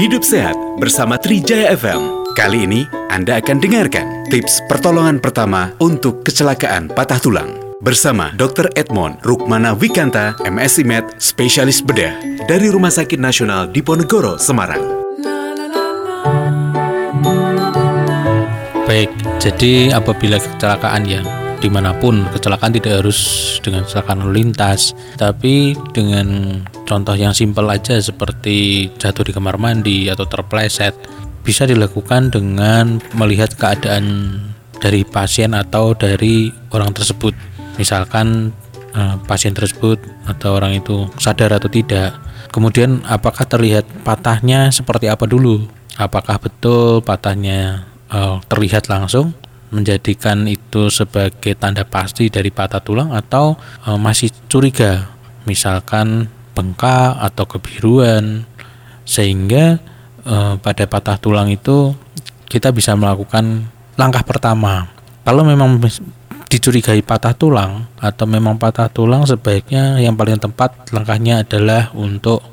Hidup Sehat bersama Trijaya FM. Kali ini Anda akan dengarkan tips pertolongan pertama untuk kecelakaan patah tulang bersama Dr. Edmond Rukmana Wikanta, MSI Med, spesialis bedah dari Rumah Sakit Nasional Diponegoro, Semarang. Baik, jadi apabila kecelakaan ya di mana pun kecelakaan tidak harus dengan kecelakaan lalu lintas tapi dengan contoh yang simpel aja seperti jatuh di kamar mandi atau terpleset bisa dilakukan dengan melihat keadaan dari pasien atau dari orang tersebut. Misalkan eh, pasien tersebut atau orang itu sadar atau tidak. Kemudian apakah terlihat patahnya seperti apa dulu? Apakah betul patahnya eh, terlihat langsung menjadikan itu sebagai tanda pasti dari patah tulang atau e, masih curiga? Misalkan bengkak atau kebiruan. Sehingga e, pada patah tulang itu kita bisa melakukan langkah pertama. Kalau memang dicurigai patah tulang atau memang patah tulang sebaiknya yang paling tepat langkahnya adalah untuk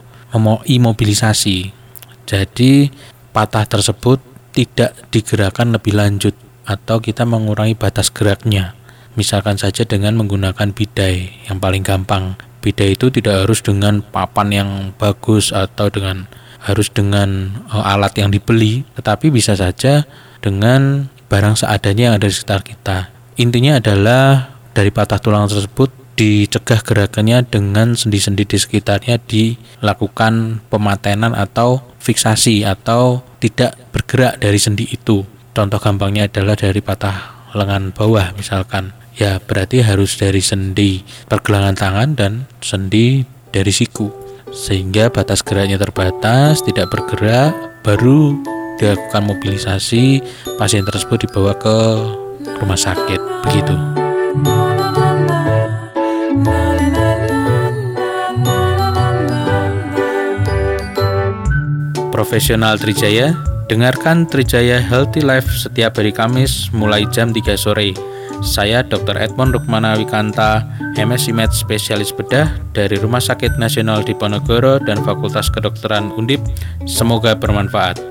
imobilisasi. Jadi patah tersebut tidak digerakkan lebih lanjut atau kita mengurangi batas geraknya. Misalkan saja dengan menggunakan bidai yang paling gampang. Bidai itu tidak harus dengan papan yang bagus atau dengan harus dengan uh, alat yang dibeli, tetapi bisa saja dengan barang seadanya yang ada di sekitar kita. Intinya adalah dari patah tulang tersebut dicegah gerakannya dengan sendi-sendi di sekitarnya dilakukan pematenan atau fiksasi atau tidak bergerak dari sendi itu. Contoh gampangnya adalah dari patah lengan bawah misalkan. Ya berarti harus dari sendi pergelangan tangan dan sendi dari siku. Sehingga batas geraknya terbatas, tidak bergerak, baru dilakukan mobilisasi, pasien tersebut dibawa ke rumah sakit. Begitu. Profesional Trijaya Dengarkan Trijaya Healthy Life setiap hari Kamis mulai jam 3 sore. Saya Dr. Edmond Rukmana Wikanta, MSc Med spesialis bedah dari Rumah Sakit Nasional Diponegoro dan Fakultas Kedokteran Undip. Semoga bermanfaat.